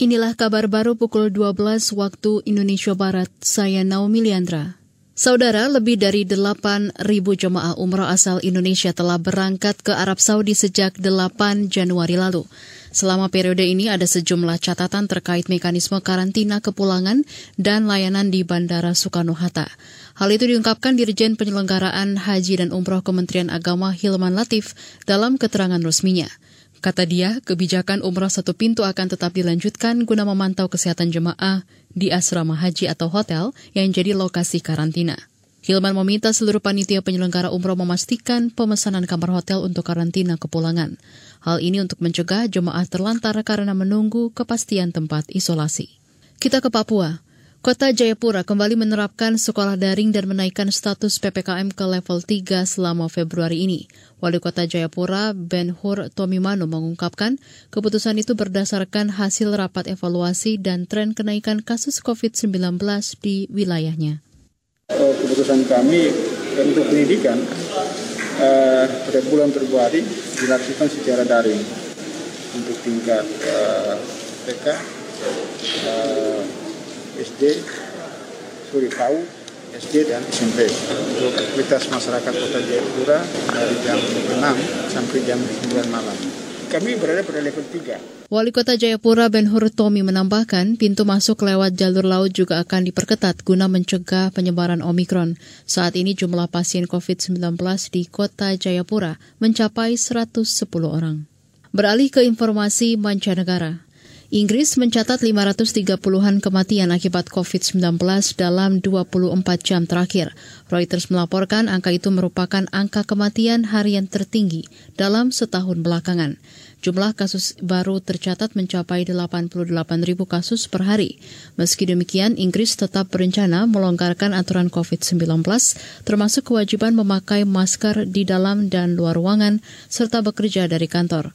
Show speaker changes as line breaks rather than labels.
Inilah kabar baru pukul 12 waktu Indonesia Barat. Saya Naomi Liandra. Saudara, lebih dari 8.000 jemaah umrah asal Indonesia telah berangkat ke Arab Saudi sejak 8 Januari lalu. Selama periode ini ada sejumlah catatan terkait mekanisme karantina kepulangan dan layanan di Bandara Soekarno-Hatta. Hal itu diungkapkan Dirjen Penyelenggaraan Haji dan Umroh Kementerian Agama Hilman Latif dalam keterangan resminya. Kata dia, kebijakan umrah satu pintu akan tetap dilanjutkan guna memantau kesehatan jemaah di asrama haji atau hotel yang jadi lokasi karantina. Hilman meminta seluruh panitia penyelenggara umroh memastikan pemesanan kamar hotel untuk karantina kepulangan. Hal ini untuk mencegah jemaah terlantar karena menunggu kepastian tempat isolasi. Kita ke Papua. Kota Jayapura kembali menerapkan sekolah daring dan menaikkan status PPKM ke level 3 selama Februari ini. Wali Kota Jayapura, Ben Hur Tomimano mengungkapkan, keputusan itu berdasarkan hasil rapat evaluasi dan tren kenaikan kasus COVID-19 di wilayahnya.
Oh, keputusan kami untuk pendidikan eh, pada bulan Februari dilakukan secara daring untuk tingkat eh, TK, eh, SD, sorry PAU, SD dan SMP. Untuk aktivitas masyarakat Kota Jayapura dari jam 6 sampai jam 9 malam. Kami berada pada level 3.
Wali Kota Jayapura Ben Hur Tomi menambahkan, pintu masuk lewat jalur laut juga akan diperketat guna mencegah penyebaran Omikron. Saat ini jumlah pasien COVID-19 di Kota Jayapura mencapai 110 orang. Beralih ke informasi mancanegara. Inggris mencatat 530-an kematian akibat COVID-19 dalam 24 jam terakhir. Reuters melaporkan angka itu merupakan angka kematian harian tertinggi dalam setahun belakangan. Jumlah kasus baru tercatat mencapai 88 ribu kasus per hari. Meski demikian, Inggris tetap berencana melonggarkan aturan COVID-19, termasuk kewajiban memakai masker di dalam dan luar ruangan, serta bekerja dari kantor.